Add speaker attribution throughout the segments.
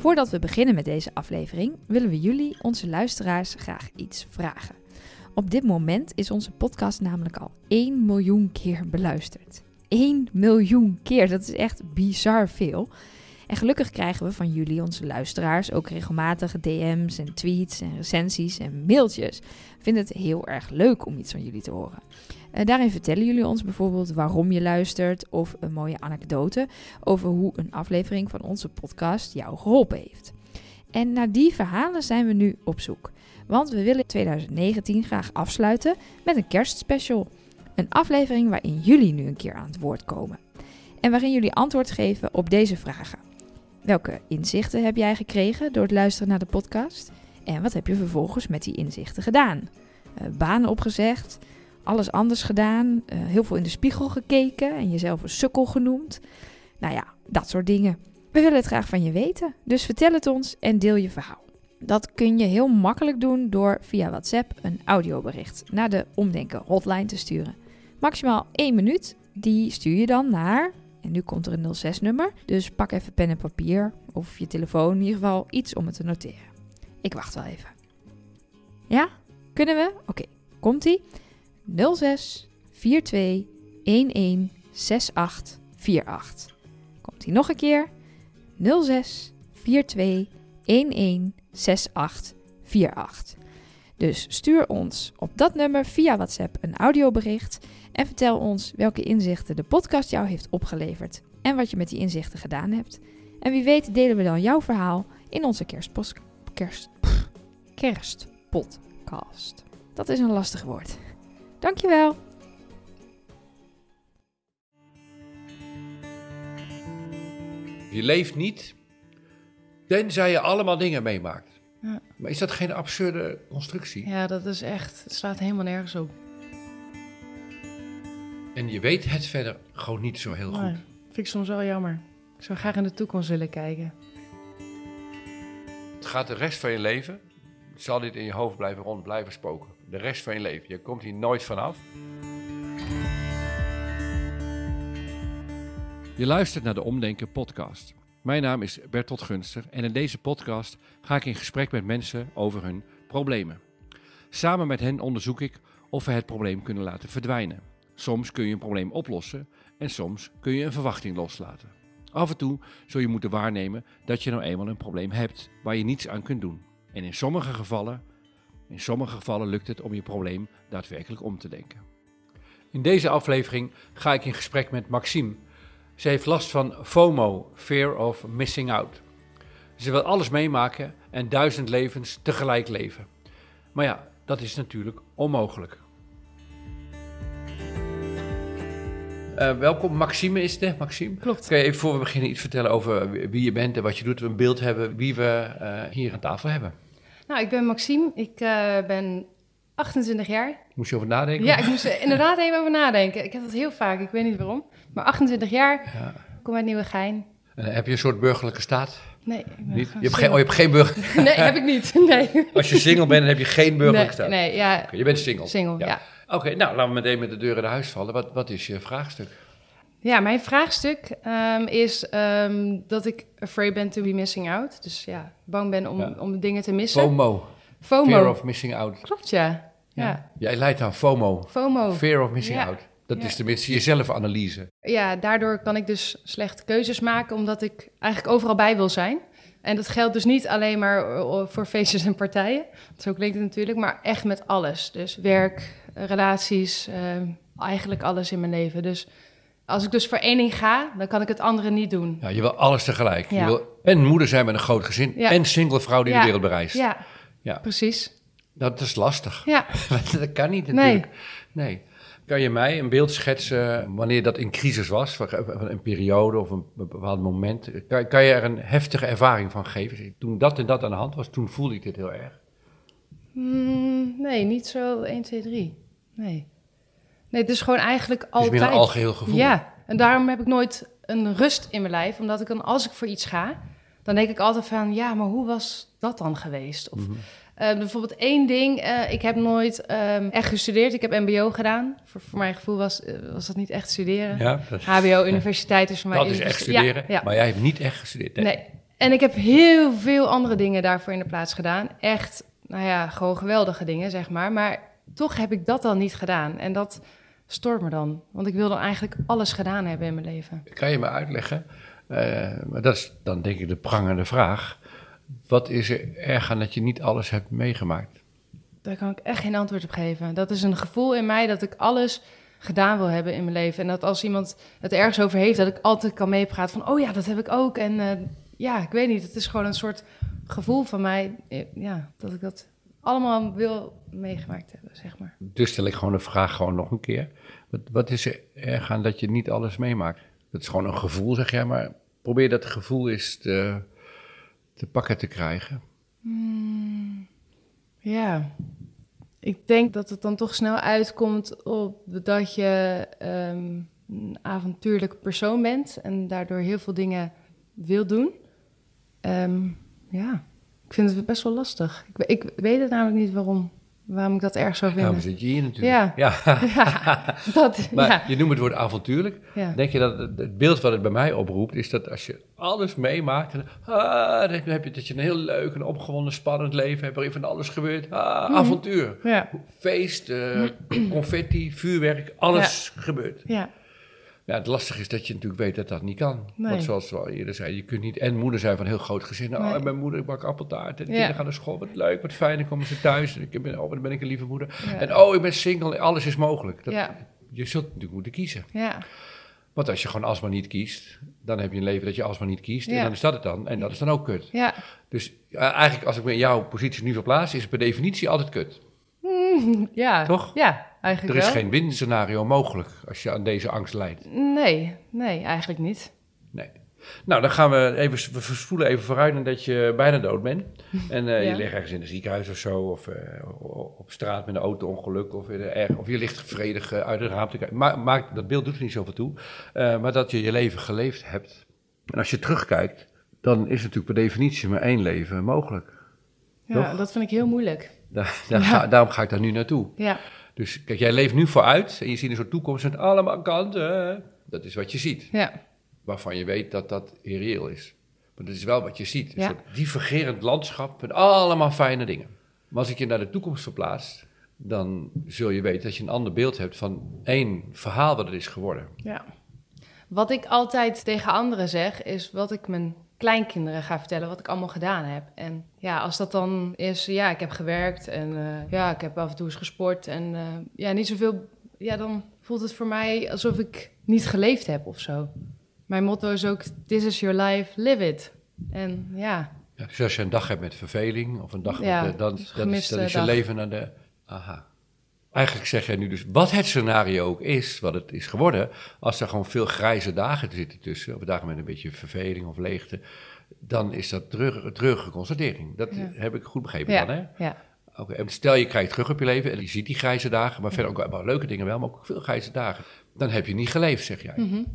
Speaker 1: Voordat we beginnen met deze aflevering, willen we jullie, onze luisteraars, graag iets vragen. Op dit moment is onze podcast namelijk al 1 miljoen keer beluisterd. 1 miljoen keer, dat is echt bizar veel. En gelukkig krijgen we van jullie, onze luisteraars, ook regelmatig DM's en tweets en recensies en mailtjes. We vinden het heel erg leuk om iets van jullie te horen. Uh, daarin vertellen jullie ons bijvoorbeeld waarom je luistert of een mooie anekdote over hoe een aflevering van onze podcast jou geholpen heeft. En naar die verhalen zijn we nu op zoek. Want we willen 2019 graag afsluiten met een kerstspecial. Een aflevering waarin jullie nu een keer aan het woord komen. En waarin jullie antwoord geven op deze vragen. Welke inzichten heb jij gekregen door het luisteren naar de podcast? En wat heb je vervolgens met die inzichten gedaan? Uh, banen opgezegd, alles anders gedaan, uh, heel veel in de spiegel gekeken en jezelf een sukkel genoemd. Nou ja, dat soort dingen. We willen het graag van je weten, dus vertel het ons en deel je verhaal. Dat kun je heel makkelijk doen door via WhatsApp een audiobericht naar de Omdenken hotline te sturen. Maximaal 1 minuut, die stuur je dan naar, en nu komt er een 06-nummer, dus pak even pen en papier of je telefoon, in ieder geval iets om het te noteren. Ik wacht wel even. Ja? Kunnen we? Oké, komt-ie. 06 42 11 68 48. Komt ie nog een keer? 06 42 11 68 48. Dus stuur ons op dat nummer via WhatsApp een audiobericht en vertel ons welke inzichten de podcast jou heeft opgeleverd en wat je met die inzichten gedaan hebt. En wie weet delen we dan jouw verhaal in onze kerstpost, kerst, pff, kerstpodcast. Dat is een lastig woord. Dankjewel.
Speaker 2: Je leeft niet tenzij je allemaal dingen meemaakt.
Speaker 3: Ja.
Speaker 2: Maar is dat geen absurde constructie?
Speaker 3: Ja, dat is echt, het slaat helemaal nergens op.
Speaker 2: En je weet het verder gewoon niet zo heel
Speaker 3: Nee,
Speaker 2: goed.
Speaker 3: vind ik soms wel jammer. Ik zou graag in de toekomst willen kijken.
Speaker 2: Het gaat de rest van je leven, zal dit in je hoofd blijven rond blijven spoken. De rest van je leven. Je komt hier nooit vanaf. Je luistert naar de Omdenken podcast. Mijn naam is Bertolt Gunster en in deze podcast ga ik in gesprek met mensen over hun problemen. Samen met hen onderzoek ik of we het probleem kunnen laten verdwijnen. Soms kun je een probleem oplossen en soms kun je een verwachting loslaten. Af en toe zul je moeten waarnemen dat je nou eenmaal een probleem hebt waar je niets aan kunt doen. En in sommige gevallen, in sommige gevallen lukt het om je probleem daadwerkelijk om te denken. In deze aflevering ga ik in gesprek met Maxime. Ze heeft last van FOMO, Fear of Missing Out. Ze wil alles meemaken en duizend levens tegelijk leven. Maar ja, dat is natuurlijk onmogelijk. Eh, welkom, Maxime is het? Maxime.
Speaker 3: Klopt.
Speaker 2: Kun je even voor we beginnen iets vertellen over wie je bent en wat je doet, we een beeld hebben wie we eh, hier aan tafel hebben.
Speaker 3: Nou, ik ben Maxime. Ik eh, ben 28 jaar.
Speaker 2: Moest je over nadenken?
Speaker 3: Ja, ik moest er inderdaad even over nadenken. Ik heb dat heel vaak, ik weet niet waarom. Maar 28 jaar,
Speaker 2: Ja.
Speaker 3: kom uit Nieuwegein.
Speaker 2: En heb je een soort burgerlijke staat?
Speaker 3: Nee,
Speaker 2: Niet? Je hebt, geen, oh, je hebt geen burger.
Speaker 3: Nee, heb ik niet. Nee.
Speaker 2: Als je single bent, dan heb je geen burgerlijke
Speaker 3: nee,
Speaker 2: staat.
Speaker 3: nee, ja,
Speaker 2: Oké, je bent single.
Speaker 3: single, ja.
Speaker 2: Oké, nou laten we meteen met de deur in de huis vallen. Wat, wat is je vraagstuk?
Speaker 3: Ja, mijn vraagstuk ehm, is ehm, dat ik afraid ben to be missing out. Dus ja, bang ben om,
Speaker 2: Ja.
Speaker 3: om dingen te missen.
Speaker 2: FOMO.
Speaker 3: FOMO.
Speaker 2: Fear of missing out.
Speaker 3: Klopt, ja. Ja,
Speaker 2: Jij leidt aan FOMO.
Speaker 3: FOMO.
Speaker 2: Fear of missing
Speaker 3: Ja.
Speaker 2: out. Dat is tenminste je zelfanalyse.
Speaker 3: Ja, daardoor kan ik dus slechte keuzes maken, omdat ik eigenlijk overal bij wil zijn. En dat geldt dus niet alleen maar eh, voor feestjes en partijen. Zo klinkt het natuurlijk, maar echt met alles. Dus werk, eh, relaties, ehm, eigenlijk alles in mijn leven. Dus als ik dus voor één ding ga, dan kan ik het andere niet doen.
Speaker 2: Ja, je wil alles tegelijk. Je wil en moeder zijn met een groot gezin
Speaker 3: Ja.
Speaker 2: en single vrouw die
Speaker 3: Ja.
Speaker 2: de wereld bereist.
Speaker 3: Ja,
Speaker 2: Ja.
Speaker 3: precies.
Speaker 2: Dat is lastig.
Speaker 3: Ja,
Speaker 2: dat kan niet natuurlijk. Nee. Kan je mij een beeld schetsen wanneer dat in crisis was, een periode of een bepaald moment? Kan, kan je er een heftige ervaring van geven? Toen dat en dat aan de hand was, toen voelde ik dit heel erg.
Speaker 3: Mm, nee, niet zo 1, 2, 3. Nee. Nee, het is gewoon eigenlijk
Speaker 2: Het is
Speaker 3: altijd...
Speaker 2: meer een algeheel gevoel.
Speaker 3: Ja, en daarom heb ik nooit een rust in mijn lijf. Omdat ik dan, als ik voor iets ga, dan denk ik altijd van... Ja, maar hoe was dat dan geweest? Of
Speaker 2: Mhm.
Speaker 3: eh, bijvoorbeeld één ding. eh, ik heb nooit ehm, echt gestudeerd. Ik heb mbo gedaan. Voor, voor mijn gevoel was, eh, was dat niet echt studeren.
Speaker 2: Ja,
Speaker 3: HBO, universiteit is voor mij...
Speaker 2: dat is echt studeren.
Speaker 3: Ja, ja.
Speaker 2: Maar jij hebt niet echt gestudeerd. Nee.
Speaker 3: Nee. En ik heb heel veel andere dingen daarvoor in de plaats gedaan. Echt, nou ja, gewoon geweldige dingen, zeg maar. Maar toch heb ik dat dan niet gedaan. En dat stoort me dan. Want ik wil dan eigenlijk alles gedaan hebben in mijn leven.
Speaker 2: Kan je me uitleggen? Uh, maar dat is dan denk ik de prangende vraag. Wat is er erg aan dat je niet alles hebt meegemaakt?
Speaker 3: Daar kan ik echt geen antwoord op geven. Dat is een gevoel in mij dat ik alles gedaan wil hebben in mijn leven. En dat als iemand het ergens over heeft, dat ik altijd kan meepraten van... oh ja, dat heb ik ook. En uh, ja, ik weet niet. Het is gewoon een soort gevoel van mij... Eh, ja, dat ik dat allemaal wil meegemaakt hebben, zeg maar.
Speaker 2: Dus stel ik gewoon de vraag gewoon nog een keer. Wat, wat is er erg aan dat je niet alles meemaakt? Dat is gewoon een gevoel, zeg jij, maar probeer dat gevoel eens te, te pakken te krijgen.
Speaker 3: Hmm, ja, ik denk dat het dan toch snel uitkomt op dat je um, een avontuurlijk persoon bent en daardoor heel veel dingen wil doen. Um, ja, ik vind het best wel lastig. Ik, ik weet het namelijk niet waarom waarom ik dat erg zou vinden.
Speaker 2: Daarom zit je hier natuurlijk. Ja, ja. dat, maar je noemt het woord avontuurlijk. Denk je dat het, beeld wat het bij mij oproept, is dat als je alles meemaakt, dan, ah, dan heb je dat je een heel leuk en opgewonden, spannend leven hebt, waarin van alles gebeurt. Ah, mhm. avontuur. Feest, uh, confetti, vuurwerk, alles gebeurt. Ja. Ja, het lastige is dat je natuurlijk weet dat dat niet kan. Want zoals we al eerder zeiden, je kunt niet en moeder zijn van een heel groot gezin. Nou, nee. mijn moeder bak appeltaart en de kinderen gaan naar school. Wat leuk, wat fijn, dan komen ze thuis. En ik ben, oh, dan ben ik een lieve moeder. En oh, ik ben single, alles is mogelijk. Dat, je zult natuurlijk moeten kiezen. Ja. Want als je gewoon alsmaar niet kiest, dan heb je een leven dat je alsmaar niet kiest. En dan is dat het dan. En dat is dan ook kut. Ja. Dus uh, eigenlijk, als ik me in jouw positie nu verplaats, is het per definitie altijd kut.
Speaker 3: Mm, ja.
Speaker 2: Toch?
Speaker 3: Ja, eigenlijk
Speaker 2: Er is
Speaker 3: wel.
Speaker 2: geen winscenario mogelijk als je aan deze angst leidt.
Speaker 3: Nee, nee, eigenlijk niet.
Speaker 2: Nee. Nou, dan gaan we even, we spoelen even vooruit dat je bijna dood bent. En uh, ja. je ligt ergens in een ziekenhuis of zo, of uh, op straat met een auto-ongeluk, of, er, of je ligt vredig uit het raam te kijken. Ma maakt, dat beeld doet er niet zoveel toe, maar dat je je leven geleefd hebt. En als je terugkijkt, dan is natuurlijk per definitie maar één leven mogelijk.
Speaker 3: Ja, Toch? dat vind ik heel moeilijk.
Speaker 2: Ja. daarom ga ik daar nu naartoe. Ja. Dus kijk, jij leeft nu vooruit en je ziet een soort toekomst met allemaal kanten. Dat is wat je ziet. Ja. Waarvan je weet dat dat irreëel is. Maar dat is wel wat je ziet. Een soort divergerend landschap met allemaal fijne dingen. Maar als ik je naar de toekomst verplaats, dan zul je weten dat je een ander beeld hebt van één verhaal wat het is geworden.
Speaker 3: Ja. Wat ik altijd tegen anderen zeg, is wat ik mijn kleinkinderen ga vertellen wat ik allemaal gedaan heb. En ja, als dat dan is, ja, ik heb gewerkt en uh, ja, ik heb af en toe eens gesport en uh, ja, niet zoveel, ja, dan voelt het voor mij alsof ik niet geleefd heb of zo. Mijn motto is ook, this is your life, live it. En ja.
Speaker 2: ja dus als je een dag hebt met verveling of een dag ja, met, dan, dan, is, dan is je dag. leven naar de, aha. Eigenlijk zeg jij nu dus, wat het scenario ook is, wat het is geworden, als er gewoon veel grijze dagen zitten tussen, of dagen met een beetje verveling of leegte, dan is dat een treurige constatering. Dat ja. heb ik goed begrepen ja. dan, hè? Ja. Oké, en stel je krijgt terug op je leven en je ziet die grijze dagen, maar verder ook wel leuke dingen wel, maar ook veel grijze dagen. Dan heb je niet geleefd, zeg jij. Mm -hmm.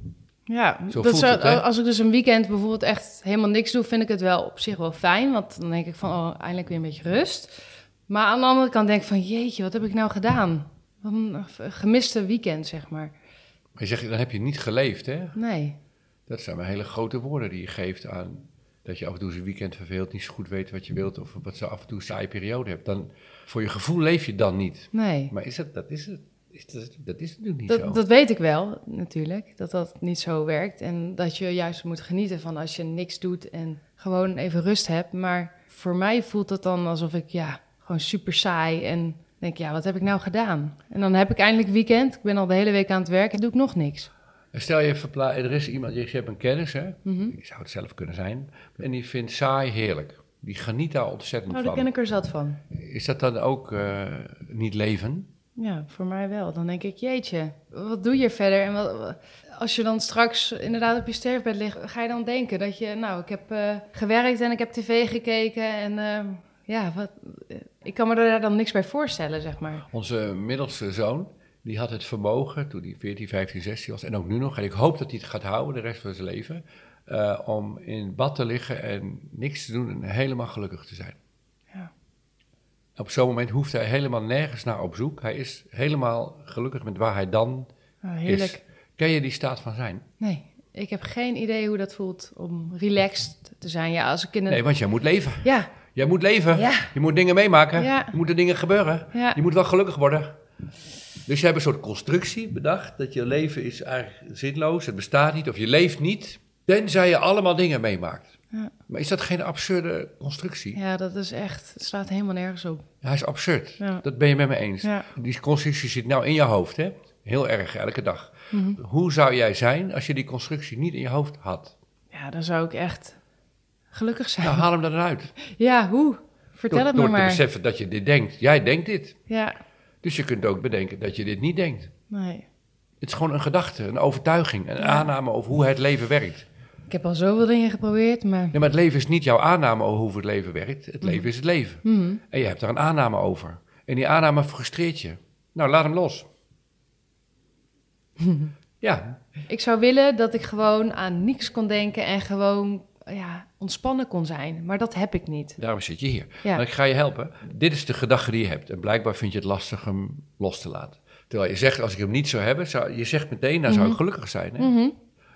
Speaker 3: Ja, Zo dat het, als ik dus een weekend bijvoorbeeld echt helemaal niks doe, vind ik het wel op zich wel fijn. Want dan denk ik van, oh, eindelijk weer een beetje rust. Maar aan de andere kant denk ik van, jeetje, wat heb ik nou gedaan? Wat een gemiste weekend, zeg maar.
Speaker 2: Maar je zegt, dan heb je niet geleefd, hè?
Speaker 3: Nee.
Speaker 2: Dat zijn maar hele grote woorden die je geeft aan dat je af en toe een weekend verveelt, niet zo goed weet wat je wilt of wat ze af en toe een saaie periode hebt. Dan, voor je gevoel leef je dan niet.
Speaker 3: Nee.
Speaker 2: Maar is dat, dat is het. Is dat, dat is natuurlijk niet
Speaker 3: dat,
Speaker 2: zo.
Speaker 3: Dat weet ik wel, natuurlijk, dat dat niet zo werkt. En dat je juist moet genieten van als je niks doet en gewoon even rust hebt. Maar voor mij voelt het dan alsof ik, ja, gewoon super saai. En denk, ja, wat heb ik nou gedaan? En dan heb ik eindelijk weekend. Ik ben al de hele week aan het werk en doe ik nog niks.
Speaker 2: Stel je, er is iemand, je hebt een kennis, hè? Mm -hmm. die zou het zelf kunnen zijn, en die vindt saai heerlijk. Die geniet daar ontzettend
Speaker 3: oh,
Speaker 2: van.
Speaker 3: daar ken ik er zat van.
Speaker 2: Is dat dan ook uh, niet leven?
Speaker 3: Ja, voor mij wel. Dan denk ik, jeetje, wat doe je verder? En wat, als je dan straks inderdaad op je sterfbed ligt, ga je dan denken dat je, nou, ik heb uh, gewerkt en ik heb tv gekeken en uh, ja, wat, ik kan me daar dan niks bij voorstellen, zeg maar.
Speaker 2: Onze middelste zoon, die had het vermogen toen hij 14, 15, 16 was, en ook nu nog, en ik hoop dat hij het gaat houden de rest van zijn leven, uh, om in bad te liggen en niks te doen en helemaal gelukkig te zijn. Ja. Op zo'n moment hoeft hij helemaal nergens naar op zoek. Hij is helemaal gelukkig met waar hij dan
Speaker 3: oh, heerlijk.
Speaker 2: is. Ken je die staat van zijn?
Speaker 3: Nee. Ik heb geen idee hoe dat voelt om relaxed te zijn. Ja, als ik in een...
Speaker 2: Nee, want jij moet leven.
Speaker 3: Ja,
Speaker 2: Jij moet leven.
Speaker 3: Ja.
Speaker 2: Je moet dingen meemaken.
Speaker 3: Ja.
Speaker 2: Er moeten dingen gebeuren.
Speaker 3: ja.
Speaker 2: Je moet wel gelukkig worden. Dus jij hebt een soort constructie bedacht dat je leven is eigenlijk zinloos, het bestaat niet of je leeft niet, tenzij je allemaal dingen meemaakt.
Speaker 3: Ja.
Speaker 2: Maar is dat geen absurde constructie?
Speaker 3: ja, dat is echt... Het slaat helemaal nergens op.
Speaker 2: Hij is absurd.
Speaker 3: Ja.
Speaker 2: Dat ben je met me eens.
Speaker 3: Ja.
Speaker 2: Die constructie zit nou in je hoofd, hè? Heel erg, elke dag.
Speaker 3: Mhm.
Speaker 2: Hoe zou jij zijn als je die constructie niet in je hoofd had?
Speaker 3: Ja, dan zou ik echt gelukkig zijn.
Speaker 2: Nou, haal hem eruit.
Speaker 3: Ja, hoe? Vertel
Speaker 2: door
Speaker 3: het
Speaker 2: door
Speaker 3: me
Speaker 2: te
Speaker 3: maar.
Speaker 2: beseffen dat je dit denkt. Jij denkt dit.
Speaker 3: Ja,
Speaker 2: Dus je kunt ook bedenken dat je dit niet denkt.
Speaker 3: nee.
Speaker 2: Het is gewoon een gedachte, een overtuiging, een aanname over hoe het leven werkt.
Speaker 3: Ik heb al zoveel dingen geprobeerd, maar...
Speaker 2: Nee, maar het leven is niet jouw aanname over hoe het leven werkt. Het leven is het leven.
Speaker 3: Mhm.
Speaker 2: En je hebt daar een aanname over. En die aanname frustreert je. Nou, laat hem los. ja,
Speaker 3: Ik zou willen dat ik gewoon aan niks kon denken en gewoon ja, ontspannen kon zijn. Maar dat heb ik niet.
Speaker 2: daarom zit je hier.
Speaker 3: Ja.
Speaker 2: Ik ga je helpen. Dit is de gedachte die je hebt. En blijkbaar vind je het lastig hem los te laten. Terwijl je zegt, als ik hem niet zou hebben, zou, je zegt meteen, dan zou ik gelukkig zijn. Hè?
Speaker 3: Mhm.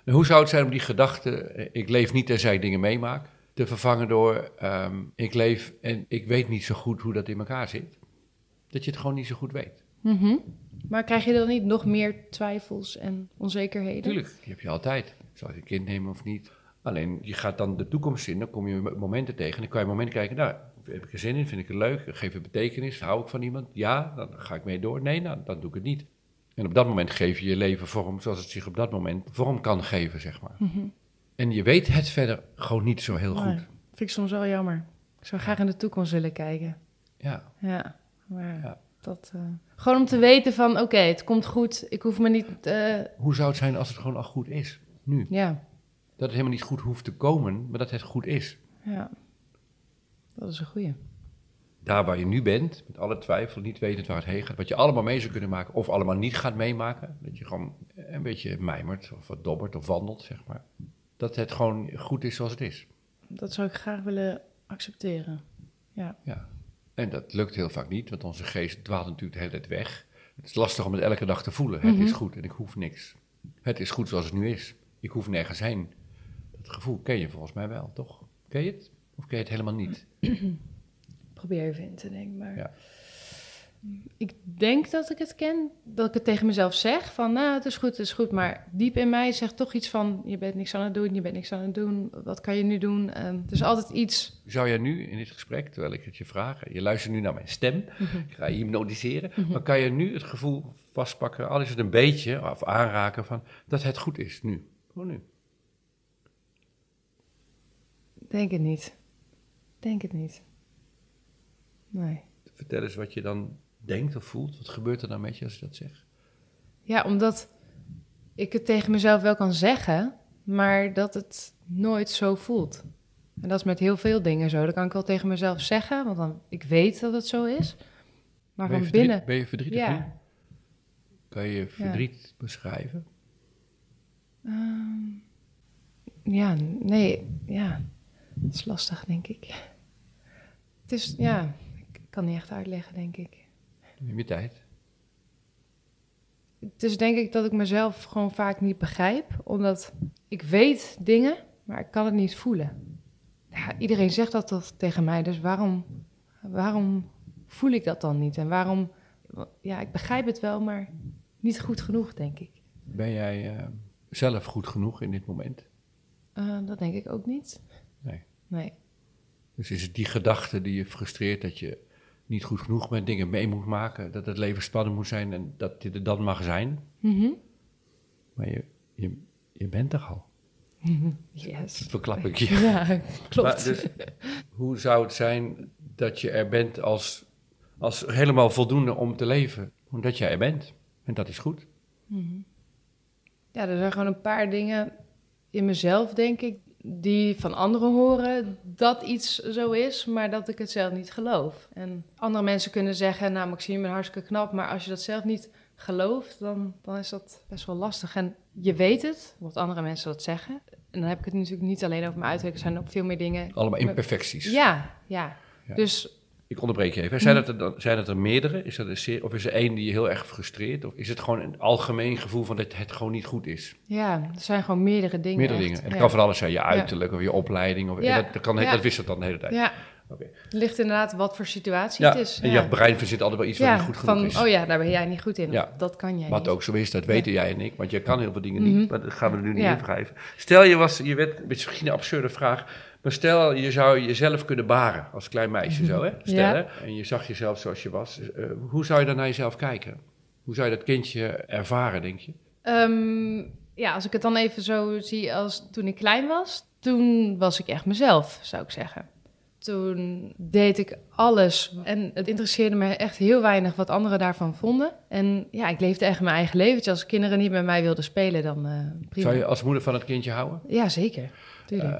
Speaker 2: En hoe zou het zijn om die gedachte, ik leef niet tenzij ik dingen meemaak, te vervangen door, ehm, ik leef en ik weet niet zo goed hoe dat in elkaar zit? Dat je het gewoon niet zo goed weet.
Speaker 3: Mhm. Maar krijg je dan niet nog meer twijfels en onzekerheden?
Speaker 2: Tuurlijk, die heb je altijd. Zal ik een kind nemen of niet? Alleen, je gaat dan de toekomst in, dan kom je momenten tegen. Dan kan je momenten kijken, nou, heb ik er zin in, vind ik het leuk, geef het betekenis, hou ik van iemand? Ja, dan ga ik mee door. Nee, nou, dan doe ik het niet. En op dat moment geef je je leven vorm zoals het zich op dat moment vorm kan geven, zeg maar.
Speaker 3: Mhm.
Speaker 2: En je weet het verder gewoon niet zo heel
Speaker 3: Nee,
Speaker 2: goed.
Speaker 3: vind ik soms wel jammer. Ik zou graag in de toekomst willen kijken.
Speaker 2: Ja.
Speaker 3: Ja, maar
Speaker 2: Ja.
Speaker 3: dat... eh, gewoon om te weten van, oké, het komt goed. Ik hoef me niet... eh,
Speaker 2: Hoe zou het zijn als het gewoon al goed is, nu?
Speaker 3: ja,
Speaker 2: Dat het helemaal niet goed hoeft te komen, maar dat het goed is.
Speaker 3: ja. Dat is een goeie.
Speaker 2: Daar waar je nu bent, met alle twijfel, niet wetend waar het heen gaat, wat je allemaal mee zou kunnen maken, of allemaal niet gaat meemaken, dat je gewoon een beetje mijmert, of wat dobbert, of wandelt, zeg maar. Dat het gewoon goed is zoals het is.
Speaker 3: Dat zou ik graag willen accepteren. Ja.
Speaker 2: Ja. En dat lukt heel vaak niet, want onze geest dwaalt natuurlijk de hele tijd weg. Het is lastig om het elke dag te voelen. Het
Speaker 3: Mhm.
Speaker 2: is goed en ik hoef niks. Het is goed zoals het nu is. Ik hoef nergens heen. Gevoel ken je volgens mij wel, toch? Ken je het? Of ken je het helemaal niet?
Speaker 3: Probeer even in te denken, maar...
Speaker 2: Ja.
Speaker 3: Ik denk dat ik het ken, dat ik het tegen mezelf zeg, van nou, het is goed, het is goed. Maar diep in mij zegt toch iets van, je bent niks aan het doen, je bent niks aan het doen. Wat kan je nu doen? Ehm, er is altijd iets.
Speaker 2: Zou jij nu in dit gesprek, terwijl ik het je vraag, je luistert nu naar mijn stem, ik ga je hypnotiseren, maar kan je nu het gevoel vastpakken, al is het een beetje, of aanraken van, dat het goed is, nu. Gewoon nu.
Speaker 3: Denk het niet. Denk het niet. Nee.
Speaker 2: Vertel eens wat je dan denkt of voelt. Wat gebeurt er dan met je als je dat zegt?
Speaker 3: Ja, omdat ik het tegen mezelf wel kan zeggen, maar dat het nooit zo voelt. En dat is met heel veel dingen zo. Dat kan ik wel tegen mezelf zeggen, want dan, ik weet dat het zo is. Maar van
Speaker 2: verdriet-
Speaker 3: binnen...
Speaker 2: ben je verdrietig nu?
Speaker 3: Ja.
Speaker 2: Kan je je verdriet beschrijven?
Speaker 3: Ehm, ja, nee, ja. Dat is lastig, denk ik. Het is, ja, ik kan niet echt uitleggen, denk ik.
Speaker 2: Neem je tijd.
Speaker 3: Het is denk ik dat ik mezelf gewoon vaak niet begrijp, omdat ik weet dingen, maar ik kan het niet voelen. Ja, iedereen zegt dat toch tegen mij, dus waarom, waarom voel ik dat dan niet? En waarom, ja, ik begrijp het wel, maar niet goed genoeg, denk ik.
Speaker 2: Ben jij eh, zelf goed genoeg in dit moment?
Speaker 3: Eh, dat denk ik ook niet.
Speaker 2: Nee.
Speaker 3: Nee.
Speaker 2: Dus is het die gedachte die je frustreert dat je niet goed genoeg bent, dingen mee moet maken, dat het leven spannend moet zijn en dat dit er dan mag zijn?
Speaker 3: Mhm.
Speaker 2: Maar je, je, je bent er al.
Speaker 3: Yes.
Speaker 2: Dat verklap ik je.
Speaker 3: Ja, klopt.
Speaker 2: Maar dus, hoe zou het zijn dat je er bent als, als helemaal voldoende om te leven? Omdat jij er bent. En dat is goed.
Speaker 3: Ja, er zijn gewoon een paar dingen in mezelf, denk ik, die van anderen horen dat iets zo is, maar dat ik het zelf niet geloof. En andere mensen kunnen zeggen, nou, Maxime, ik ben hartstikke knap, maar als je dat zelf niet gelooft, dan, dan is dat best wel lastig. En je weet het, wat andere mensen dat zeggen. En dan heb ik het natuurlijk niet alleen over mijn uiterlijk, er zijn ook veel meer dingen.
Speaker 2: Allemaal imperfecties.
Speaker 3: Ja, ja.
Speaker 2: Ja.
Speaker 3: Dus
Speaker 2: Ik onderbreek je even. Zijn, dat er, dan- zijn dat er meerdere? Is dat een of is er één die je heel erg frustreert? Of is het gewoon een algemeen gevoel van dat het gewoon niet goed is?
Speaker 3: Ja, er zijn gewoon meerdere dingen.
Speaker 2: Meerdere
Speaker 3: echt.
Speaker 2: dingen. En het
Speaker 3: ja.
Speaker 2: kan van alles zijn. Je uiterlijk of je opleiding. Of,
Speaker 3: Ja.
Speaker 2: dat, dat, kan,
Speaker 3: Ja.
Speaker 2: dat wisselt dan de hele tijd.
Speaker 3: Ja, Het ligt inderdaad wat voor situatie
Speaker 2: Ja,
Speaker 3: het is.
Speaker 2: en
Speaker 3: ja.
Speaker 2: je brein verzint altijd wel iets wat
Speaker 3: ja,
Speaker 2: niet goed genoeg
Speaker 3: van,
Speaker 2: is.
Speaker 3: oh ja, daar ben jij niet goed in. Dat kan jij
Speaker 2: Wat
Speaker 3: niet.
Speaker 2: ook zo is, dat weten jij en ik. Want je kan heel veel dingen
Speaker 3: Mhm.
Speaker 2: niet. Maar dat gaan we nu niet
Speaker 3: Ja.
Speaker 2: in wrijven. Stel je was, je werd, misschien een absurde vraag. Maar stel je zou jezelf kunnen baren als klein meisje zo hè. Stel hè. En je zag jezelf zoals je was. Eh, hoe zou je dan naar jezelf kijken? Hoe zou je dat kindje ervaren, denk je?
Speaker 3: Ehm, ja, als ik het dan even zo zie als toen ik klein was, toen was ik echt mezelf, zou ik zeggen. Toen deed ik alles en het interesseerde me echt heel weinig wat anderen daarvan vonden. En ja, ik leefde echt mijn eigen leventje. Als kinderen niet met mij wilden spelen, dan eh prima.
Speaker 2: Zou je als moeder van het kindje houden?
Speaker 3: Ja, zeker.
Speaker 2: Eh,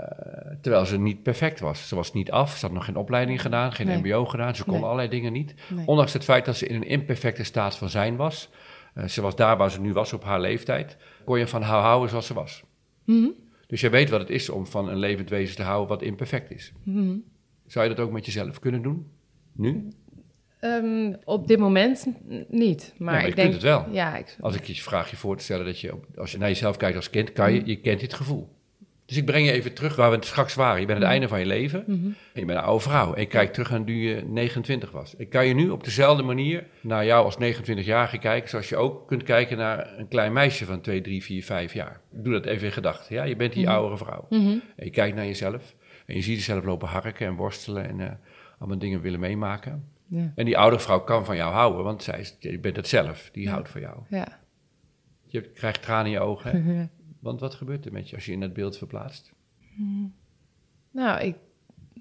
Speaker 2: terwijl ze niet perfect was. Ze was niet af, ze had nog geen opleiding gedaan, geen
Speaker 3: Nee.
Speaker 2: mbo gedaan. Ze kon
Speaker 3: Nee.
Speaker 2: allerlei dingen niet.
Speaker 3: Nee.
Speaker 2: Ondanks het feit dat ze in een imperfecte staat van zijn was. eh, ze was daar waar ze nu was op haar leeftijd. Kon je van haar houden zoals ze was.
Speaker 3: Mhm.
Speaker 2: Dus je weet wat het is om van een levend wezen te houden wat imperfect is.
Speaker 3: Mhm.
Speaker 2: Zou je dat ook met jezelf kunnen doen? Nu?
Speaker 3: Ehm, op dit moment niet. Maar, ik
Speaker 2: kunt
Speaker 3: denk,
Speaker 2: het wel.
Speaker 3: Ja, ik,
Speaker 2: Als ik je vraag je voor te stellen dat je, als je naar jezelf kijkt als kind, kan je, je kent dit gevoel. Dus ik breng je even terug waar we het straks waren. Je bent aan het einde van je leven
Speaker 3: Mhm.
Speaker 2: en je bent een oude vrouw. En je kijkt terug aan toen je 29 was. Ik kan je nu op dezelfde manier naar jou als 29-jarige kijken, zoals je ook kunt kijken naar een klein meisje van 2, 3, 4, 5 jaar. Doe dat even in gedachten. Ja? Je bent die
Speaker 3: Mhm.
Speaker 2: oudere vrouw.
Speaker 3: Mhm.
Speaker 2: En je kijkt naar jezelf en je ziet jezelf lopen harken en worstelen en eh, allemaal dingen willen meemaken.
Speaker 3: Ja.
Speaker 2: En die oudere vrouw kan van jou houden, want zij is, je bent het zelf. Die
Speaker 3: Ja.
Speaker 2: houdt van jou.
Speaker 3: Ja.
Speaker 2: Je krijgt tranen in je ogen. Want wat gebeurt er met je als je in dat beeld verplaatst?
Speaker 3: Nou, ik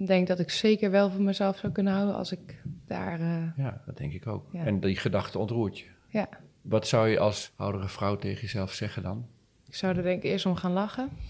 Speaker 3: denk dat ik zeker wel van mezelf zou kunnen houden als ik daar. eh,
Speaker 2: Ja, dat denk ik ook. En die gedachte ontroert je.
Speaker 3: ja,
Speaker 2: Wat zou je als oudere vrouw tegen jezelf zeggen dan?
Speaker 3: Ik zou er denk ik eerst om gaan lachen.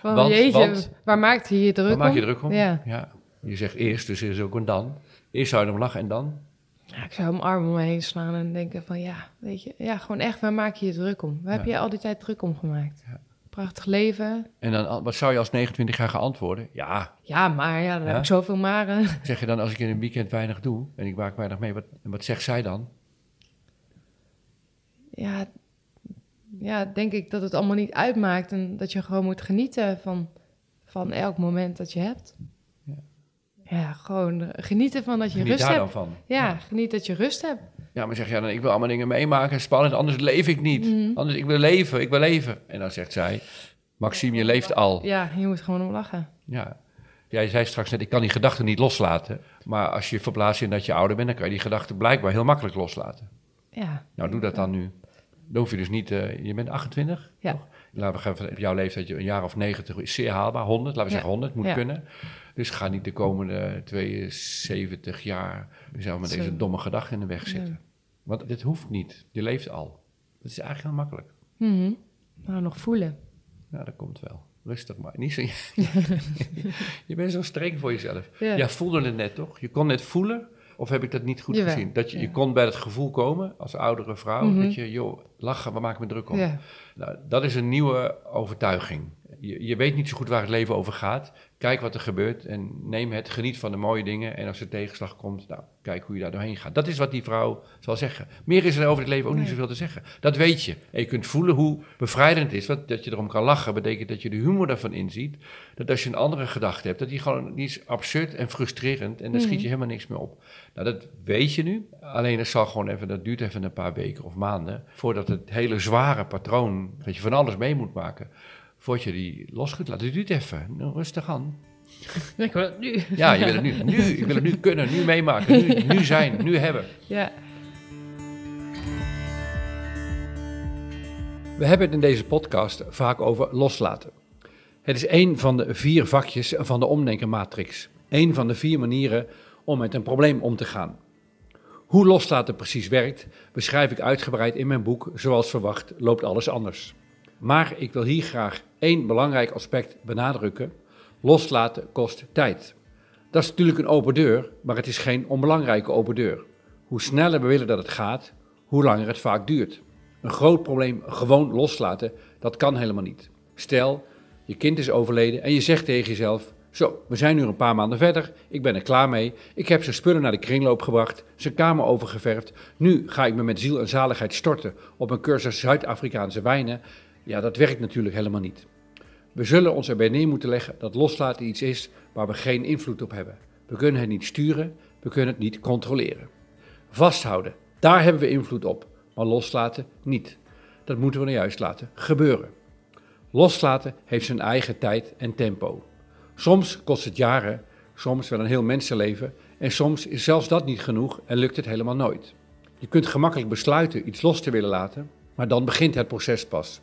Speaker 3: Van
Speaker 2: Want-
Speaker 3: jeetje,
Speaker 2: want-
Speaker 3: waar maakt hij je druk
Speaker 2: Waar maak je
Speaker 3: om?
Speaker 2: druk om?
Speaker 3: Ja.
Speaker 2: Je zegt eerst, dus er is ook een dan. Eerst zou je om lachen en dan?
Speaker 3: Ja, ik zou mijn arm om me heen slaan en denken van ja, weet je, ja, gewoon echt, waar maak je je druk om? Waar heb
Speaker 2: Ja.
Speaker 3: je al die tijd druk om gemaakt?
Speaker 2: Ja.
Speaker 3: Prachtig leven.
Speaker 2: En dan, wat zou je als 29 jaar gaan antwoorden? Ja,
Speaker 3: Ja, maar ja, dan
Speaker 2: Ja?
Speaker 3: heb ik zoveel maren.
Speaker 2: zeg je dan als ik in een weekend weinig doe en ik maak weinig mee, wat, wat zegt zij dan?
Speaker 3: Ja, ja, denk ik dat het allemaal niet uitmaakt en dat je gewoon moet genieten van, van elk moment dat je hebt.
Speaker 2: Ja.
Speaker 3: Ja, gewoon genieten van dat je
Speaker 2: Geniet
Speaker 3: rust
Speaker 2: daar
Speaker 3: hebt.
Speaker 2: dan van?
Speaker 3: Ja, geniet dat je rust hebt.
Speaker 2: Ja, maar zeg je dan, ik wil allemaal dingen meemaken, spannend, anders leef ik niet.
Speaker 3: Mhm.
Speaker 2: Anders, ik wil leven, ik wil leven. En dan zegt zij, Maxime, je leeft al.
Speaker 3: Ja, je moet gewoon om lachen.
Speaker 2: Ja. Jij zei straks net, ik kan die gedachten niet loslaten. Maar als je verplaatst in dat je ouder bent, dan kan je die gedachten blijkbaar heel makkelijk loslaten.
Speaker 3: Ja,
Speaker 2: Nou, doe dat dan nu. Dan hoef je dus niet, eh, je bent 28?
Speaker 3: Ja.
Speaker 2: toch? Laten we gaan van jouw leeftijd, een jaar of 90 is zeer haalbaar. 100, laten we
Speaker 3: Ja.
Speaker 2: zeggen 100, moet
Speaker 3: Ja.
Speaker 2: kunnen. Dus ga niet de komende 72 jaar jezelf met
Speaker 3: Zo.
Speaker 2: deze domme gedachten in de weg zitten. Want dit hoeft niet. Je leeft al. Dat is eigenlijk heel makkelijk.
Speaker 3: Mhm. Nou, nog voelen.
Speaker 2: Nou, dat komt wel. Rustig maar. Niet zo, je bent zo streng voor jezelf.
Speaker 3: Ja.
Speaker 2: Jij voelde het net, toch? Je kon net voelen, of heb ik dat niet goed
Speaker 3: Jawel,
Speaker 2: gezien? Dat je, je kon bij het gevoel komen, als oudere vrouw,
Speaker 3: Mhm.
Speaker 2: dat je, joh, lachen, waar maak ik me druk om?
Speaker 3: Ja.
Speaker 2: Nou, dat is een nieuwe overtuiging. Je, je weet niet zo goed waar het leven over gaat. Kijk wat er gebeurt en neem het, geniet van de mooie dingen. En als er tegenslag komt, nou, kijk hoe je daar doorheen gaat. Dat is wat die vrouw zal zeggen. Meer is er over het leven ook niet zoveel te zeggen. Dat weet je. En je kunt voelen hoe bevrijdend het is. Dat je erom kan lachen, betekent dat je de humor daarvan inziet. Dat als je een andere gedachte hebt, dat die gewoon die is absurd en frustrerend. En daar schiet je helemaal niks meer op. Nou, dat weet je nu. Alleen het zal gewoon even, dat duurt even een paar weken of maanden. Voordat het hele zware patroon, dat je van alles mee moet maken. Voordat je die los kunt laten. Het duurt even. Nou, rustig aan.
Speaker 3: Ik wil het nu.
Speaker 2: Ja, je wil het nu. nu. Ik wil het nu kunnen, nu meemaken, nu, nu zijn, nu hebben.
Speaker 3: Ja.
Speaker 2: We hebben het in deze podcast vaak over loslaten. Het is één van de vier vakjes van de omdenkenmatrix. Eén van de vier manieren om met een probleem om te gaan. Hoe loslaten precies werkt, beschrijf ik uitgebreid in mijn boek Zoals verwacht loopt alles anders. Maar ik wil hier graag één belangrijk aspect benadrukken. Loslaten kost tijd. Dat is natuurlijk een open deur, maar het is geen onbelangrijke open deur. Hoe sneller we willen dat het gaat, hoe langer het vaak duurt. Een groot probleem gewoon loslaten, dat kan helemaal niet. Stel, je kind is overleden en je zegt tegen jezelf: Zo, we zijn nu een paar maanden verder. Ik ben er klaar mee. Ik heb zijn spullen naar de kringloop gebracht, zijn kamer overgeverfd. Nu ga ik me met ziel en zaligheid storten op een cursus Zuid-Afrikaanse wijnen. Ja, dat werkt natuurlijk helemaal niet. We zullen ons erbij neer moeten leggen dat loslaten iets is waar we geen invloed op hebben. We kunnen het niet sturen, we kunnen het niet controleren. Vasthouden, daar hebben we invloed op, maar loslaten niet. Dat moeten we nou juist laten gebeuren. Loslaten heeft zijn eigen tijd en tempo. Soms kost het jaren, soms wel een heel mensenleven en soms is zelfs dat niet genoeg en lukt het helemaal nooit. Je kunt gemakkelijk besluiten iets los te willen laten, maar dan begint het proces pas.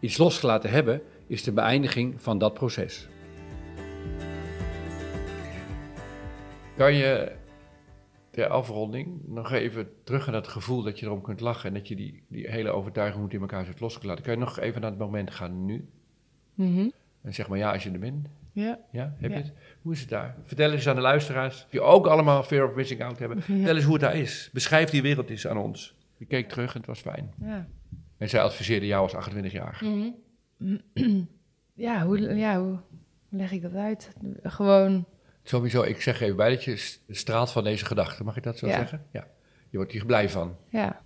Speaker 2: Iets losgelaten hebben is de beëindiging van dat proces. Kan je ter afronding nog even terug naar dat gevoel dat je erom kunt lachen en dat je die, die hele overtuiging moet in elkaar zit los laten. Kan je nog even naar het moment gaan nu?
Speaker 3: Mhm.
Speaker 2: En zeg maar ja als je er bent.
Speaker 3: Ja.
Speaker 2: Ja, heb
Speaker 3: Ja.
Speaker 2: je het? Hoe is het daar? Vertel eens aan de luisteraars, die ook allemaal fear of missing out hebben. Vertel eens hoe het daar is. Beschrijf die wereld eens aan ons. Je keek terug en het was fijn.
Speaker 3: Ja.
Speaker 2: En zij adviseerde jou als 28 jaar.
Speaker 3: Mhm. ja, hoe, ja, hoe leg ik dat uit? Gewoon,
Speaker 2: Sowieso, ik zeg even bij dat je st- straalt van deze gedachte. Mag ik dat zo
Speaker 3: Ja.
Speaker 2: zeggen? Ja. Je wordt hier blij van.
Speaker 3: ja.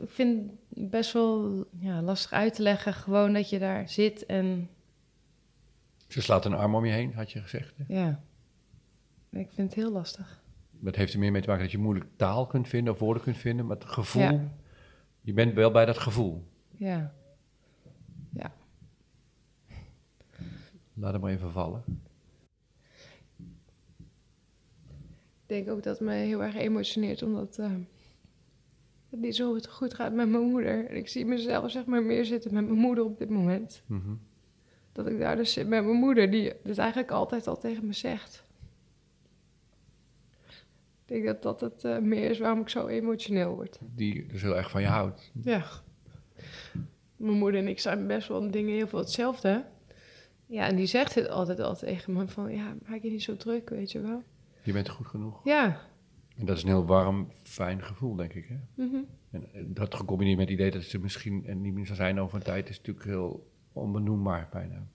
Speaker 3: Ik vind het best wel ja, lastig uit te leggen. Gewoon dat je daar zit en
Speaker 2: Ze slaat een arm om je heen, had je gezegd. hè?
Speaker 3: ja. Ik vind het heel lastig.
Speaker 2: Dat heeft er meer mee te maken dat je moeilijk taal kunt vinden of woorden kunt vinden. Maar het gevoel,
Speaker 3: Ja.
Speaker 2: Je bent wel bij dat gevoel.
Speaker 3: Ja. Ja.
Speaker 2: Laat hem maar even vallen.
Speaker 3: Ik denk ook dat het me heel erg emotioneert, omdat eh, het niet zo goed gaat met mijn moeder. En ik zie mezelf zeg maar meer zitten met mijn moeder op dit moment.
Speaker 2: Mhm.
Speaker 3: Dat ik daar dus zit met mijn moeder, die het eigenlijk altijd al tegen me zegt. Ik denk dat dat het eh, meer is waarom ik zo emotioneel word.
Speaker 2: Die dus heel erg van je houdt.
Speaker 3: Ja. Mijn moeder en ik zijn best wel in dingen heel veel hetzelfde. Ja, en die zegt het altijd al tegen me van, ja, maak je niet zo druk, weet je wel.
Speaker 2: Je bent goed genoeg.
Speaker 3: Ja.
Speaker 2: En dat is een heel warm, fijn gevoel, denk ik. Hè?
Speaker 3: Mhm.
Speaker 2: En eh, dat gecombineerd met het idee dat ze misschien en niet meer zal zijn over een tijd, is natuurlijk heel onbenoembaar bijna.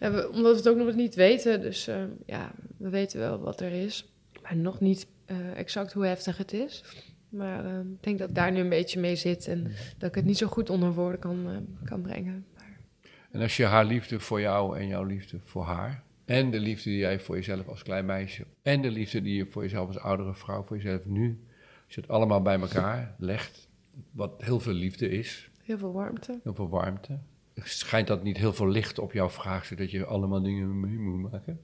Speaker 3: Ja, we- omdat we het ook nog niet weten, dus eh, ja, we weten wel wat er is. Maar nog niet eh, exact hoe heftig het is. Maar eh, ik denk dat daar nu een beetje mee zit en dat ik het niet zo goed onder woorden kan, eh, kan brengen.
Speaker 2: En als je haar liefde voor jou en jouw liefde voor haar, en de liefde die jij voor jezelf als klein meisje, en de liefde die je voor jezelf als oudere vrouw, voor jezelf nu, als je het allemaal bij elkaar legt, wat heel veel liefde is,
Speaker 3: Heel veel warmte.
Speaker 2: heel veel warmte, schijnt dat niet heel veel licht op jouw vraag, zodat je allemaal dingen mee moet maken?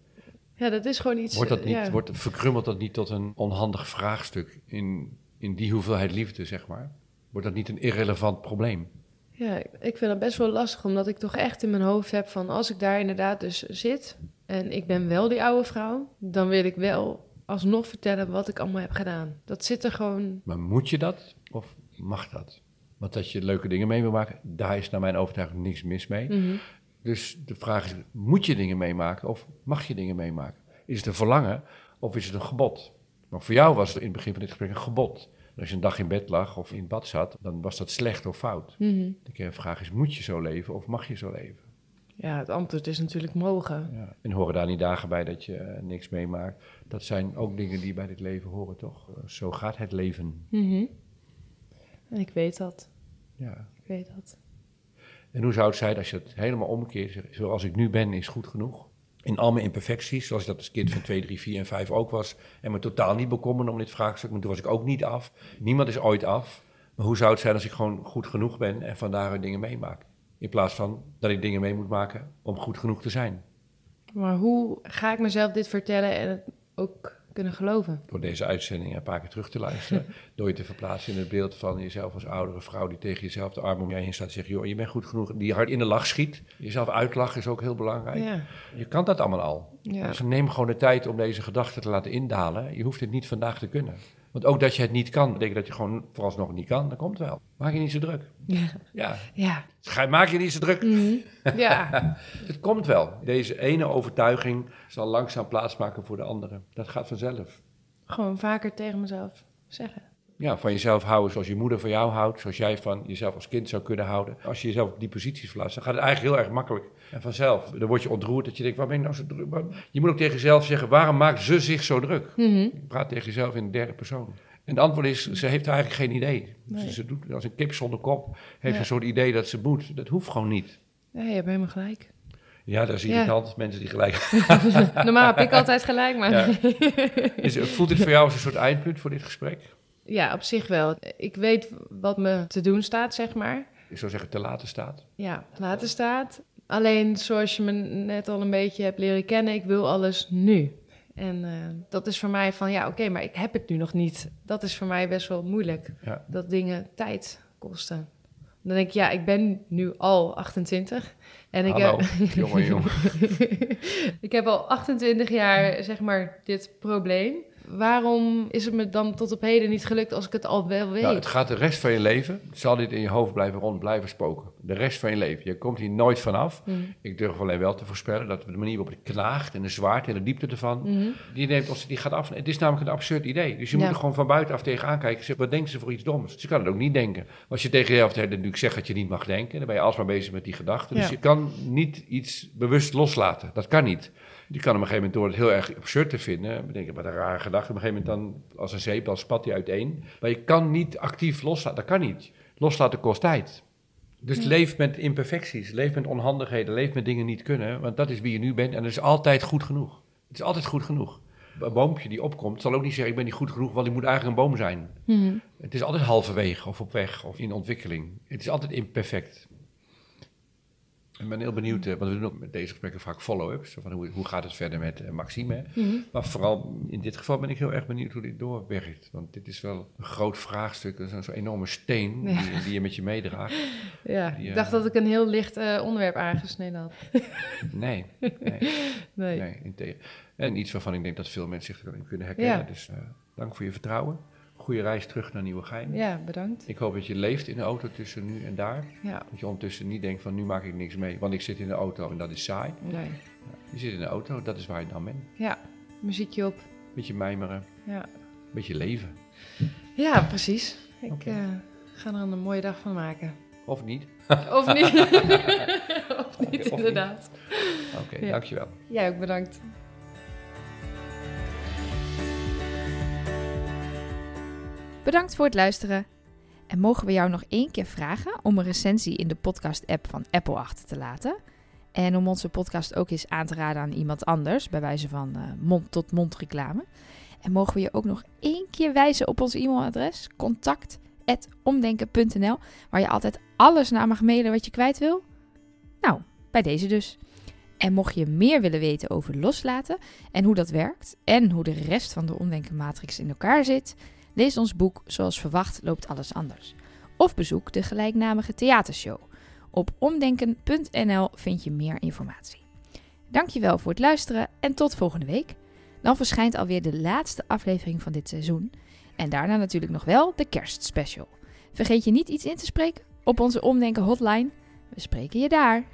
Speaker 3: Ja, dat is gewoon iets...
Speaker 2: Wordt dat niet,
Speaker 3: ja.
Speaker 2: wordt, verkrummelt dat niet tot een onhandig vraagstuk in, in die hoeveelheid liefde, zeg maar? Wordt dat niet een irrelevant probleem?
Speaker 3: Ja, ik- ik vind dat best wel lastig, omdat ik toch echt in mijn hoofd heb van als ik daar inderdaad dus zit en ik ben wel die oude vrouw, dan wil ik wel alsnog vertellen wat ik allemaal heb gedaan. Dat zit er gewoon.
Speaker 2: Maar moet je dat of mag dat? Want dat je leuke dingen mee wil maken, daar is naar mijn overtuiging niks mis mee.
Speaker 3: Mhm.
Speaker 2: Dus de vraag is, moet je dingen meemaken of mag je dingen meemaken? Is het een verlangen of is het een gebod? Maar voor jou was het in het begin van dit gesprek een gebod. En als je een dag in bed lag of in bad zat, dan was dat slecht of fout.
Speaker 3: Mhm.
Speaker 2: De vraag is, moet je zo leven of mag je zo leven?
Speaker 3: Ja, het antwoord is natuurlijk mogen.
Speaker 2: Ja. En horen daar niet dagen bij dat je eh, niks meemaakt? Dat zijn ook dingen die bij dit leven horen, toch? Eh, Zo gaat het leven.
Speaker 3: Mhm. En ik weet dat.
Speaker 2: Ja.
Speaker 3: Ik weet dat.
Speaker 2: En hoe zou het zijn als je het helemaal omkeert? Zoals ik nu ben, is goed genoeg. In al mijn imperfecties, zoals ik dat als kind van 2, 3, 4 en 5 ook was. En me totaal niet bekommerde om dit vraagstuk. Maar toen was ik ook niet af. Niemand is ooit af. Maar hoe zou het zijn als ik gewoon goed genoeg ben en vandaar dingen meemaak? In plaats van dat ik dingen mee moet maken om goed genoeg te zijn.
Speaker 3: Maar hoe ga ik mezelf dit vertellen en het ook kunnen geloven?
Speaker 2: Door deze uitzending een paar keer terug te luisteren. door je te verplaatsen in het beeld van jezelf als oudere vrouw die tegen jezelf de arm om je heen staat en zegt: joh, je bent goed genoeg. Die hard in de lach schiet. Jezelf uitlachen is ook heel belangrijk.
Speaker 3: Ja.
Speaker 2: Je kan dat allemaal al.
Speaker 3: Ja.
Speaker 2: Dus neem gewoon de tijd om deze gedachten te laten indalen. Je hoeft het niet vandaag te kunnen. Want ook dat je het niet kan, betekent dat je gewoon vooralsnog niet kan. Dat komt wel. Maak je niet zo druk.
Speaker 3: Ja.
Speaker 2: Ja,
Speaker 3: Ja.
Speaker 2: Ga- maak je niet zo druk.
Speaker 3: Mhm. Ja.
Speaker 2: Het komt wel. Deze ene overtuiging zal langzaam plaatsmaken voor de andere. Dat gaat vanzelf.
Speaker 3: Gewoon vaker tegen mezelf zeggen.
Speaker 2: Ja, van jezelf houden zoals je moeder van jou houdt, zoals jij van jezelf als kind zou kunnen houden. Als je jezelf op die posities verlaat, dan gaat het eigenlijk heel erg makkelijk en vanzelf. Dan word je ontroerd dat je denkt, waar ben ik nou zo druk? Waarom- Je moet ook tegen jezelf zeggen, waarom maakt ze zich zo druk?
Speaker 3: Mhm.
Speaker 2: Je praat tegen jezelf in de derde persoon. En het antwoord is, ze heeft eigenlijk geen idee.
Speaker 3: Nee.
Speaker 2: Ze, ze doet als een kip zonder kop, heeft
Speaker 3: Ja.
Speaker 2: een soort idee dat ze moet. Dat hoeft gewoon niet.
Speaker 3: Ja, je hebt helemaal gelijk.
Speaker 2: Ja, dat is
Speaker 3: Ja.
Speaker 2: irritant, mensen die gelijk...
Speaker 3: Normaal heb ik altijd gelijk, maar
Speaker 2: Ja. Is, voelt dit voor jou als een soort eindpunt voor dit gesprek?
Speaker 3: Ja, op zich wel. Ik weet wat me te doen staat, zeg maar.
Speaker 2: Ik zou zeggen, te laten staat.
Speaker 3: Ja, later staat. Alleen zoals je me net al een beetje hebt leren kennen, ik wil alles nu. En eh, dat is voor mij van, ja, oké, maar ik heb het nu nog niet. Dat is voor mij best wel moeilijk.
Speaker 2: Ja.
Speaker 3: Dat dingen tijd kosten. Dan denk ik, ja, ik ben nu al 28. En ik
Speaker 2: Hallo,
Speaker 3: heb,
Speaker 2: jongen, jongen.
Speaker 3: ik heb al 28 jaar, zeg maar, dit probleem. Waarom is het me dan tot op heden niet gelukt als ik het al wel weet?
Speaker 2: Nou, het gaat de rest van je leven, zal dit in je hoofd blijven rond blijven spoken. De rest van je leven. Je komt hier nooit vanaf.
Speaker 3: Mm.
Speaker 2: Ik durf alleen wel te voorspellen dat de manier waarop het knaagt en de zwaarte en de diepte ervan,
Speaker 3: Mhm.
Speaker 2: die, neemt ons, die gaat af. Het is namelijk een absurd idee. Dus je
Speaker 3: Ja.
Speaker 2: moet er gewoon van buitenaf tegenaan kijken. en zeggen, Wat denken ze voor iets doms? Je kan het ook niet denken. Als je tegen jezelf natuurlijk zegt dat je niet mag denken, dan ben je alsmaar bezig met die gedachten. Dus je kan niet iets bewust loslaten. Dat kan niet. Je kan op een gegeven moment door het heel erg absurd te vinden, bedenken, wat een rare gedachte. Op een gegeven moment dan, als een zeep, dan spat die uiteen. Maar je kan niet actief loslaten. Dat kan niet. Loslaten kost tijd. Dus
Speaker 3: Ja.
Speaker 2: leef met imperfecties, leef met onhandigheden, leef met dingen niet kunnen. Want dat is wie je nu bent en dat is altijd goed genoeg. Het is altijd goed genoeg. Een boompje die opkomt zal ook niet zeggen, ik ben niet goed genoeg, want ik moet eigenlijk een boom zijn.
Speaker 3: Mhm.
Speaker 2: Het is altijd halverwege of op weg of in ontwikkeling. Het is altijd imperfect. Ik ben heel benieuwd, eh, want we doen ook met deze gesprekken vaak follow-ups. Van hoe, hoe gaat het verder met eh, Maxime?
Speaker 3: Mhm.
Speaker 2: Maar vooral in dit geval ben ik heel erg benieuwd hoe dit doorwerkt. Want dit is wel een groot vraagstuk, zo'n zo'n enorme steen
Speaker 3: Ja.
Speaker 2: die, die je met je meedraagt.
Speaker 3: Ja,
Speaker 2: Die,
Speaker 3: ik
Speaker 2: eh,
Speaker 3: dacht dat ik een heel licht eh, onderwerp aangesneden had.
Speaker 2: Nee, nee,
Speaker 3: Nee.
Speaker 2: nee. En iets waarvan ik denk dat veel mensen zich erin kunnen herkennen.
Speaker 3: Ja.
Speaker 2: Dus eh, dank voor je vertrouwen. Goede reis terug naar Nieuwegein.
Speaker 3: Ja, bedankt.
Speaker 2: Ik hoop dat je leeft in de auto tussen nu en daar.
Speaker 3: Ja,
Speaker 2: Dat je ondertussen niet denkt van nu maak ik niks mee, want ik zit in de auto en dat is saai.
Speaker 3: nee.
Speaker 2: Je zit in de auto, dat is waar je dan bent.
Speaker 3: Ja, muziekje op.
Speaker 2: Beetje mijmeren,
Speaker 3: Ja,
Speaker 2: beetje leven.
Speaker 3: ja precies. Ik eh, ga er een mooie dag van maken.
Speaker 2: Of niet.
Speaker 3: Of niet? of
Speaker 2: niet,
Speaker 3: inderdaad.
Speaker 2: Oké,
Speaker 3: Ja.
Speaker 2: dankjewel.
Speaker 3: Jij ook bedankt.
Speaker 1: Bedankt voor het luisteren. En mogen we jou nog één keer vragen om een recensie in de podcast-app van Apple achter te laten? En om onze podcast ook eens aan te raden aan iemand anders, bij wijze van eh, mond-tot-mond reclame. En mogen we je ook nog één keer wijzen op ons e-mailadres contact@omdenken.nl, waar je altijd alles naar mag mailen wat je kwijt wil? Nou, bij deze dus. En mocht je meer willen weten over loslaten en hoe dat werkt en hoe de rest van de Omdenken Matrix in elkaar zit, Lees ons boek Zoals verwacht loopt alles anders. Of bezoek de gelijknamige theatershow. Op omdenken.nl vind je meer informatie. Dankjewel voor het luisteren en tot volgende week. Dan verschijnt alweer de laatste aflevering van dit seizoen. En daarna natuurlijk nog wel de kerstspecial. Vergeet je niet iets in te spreken op onze Omdenken hotline. We spreken je daar.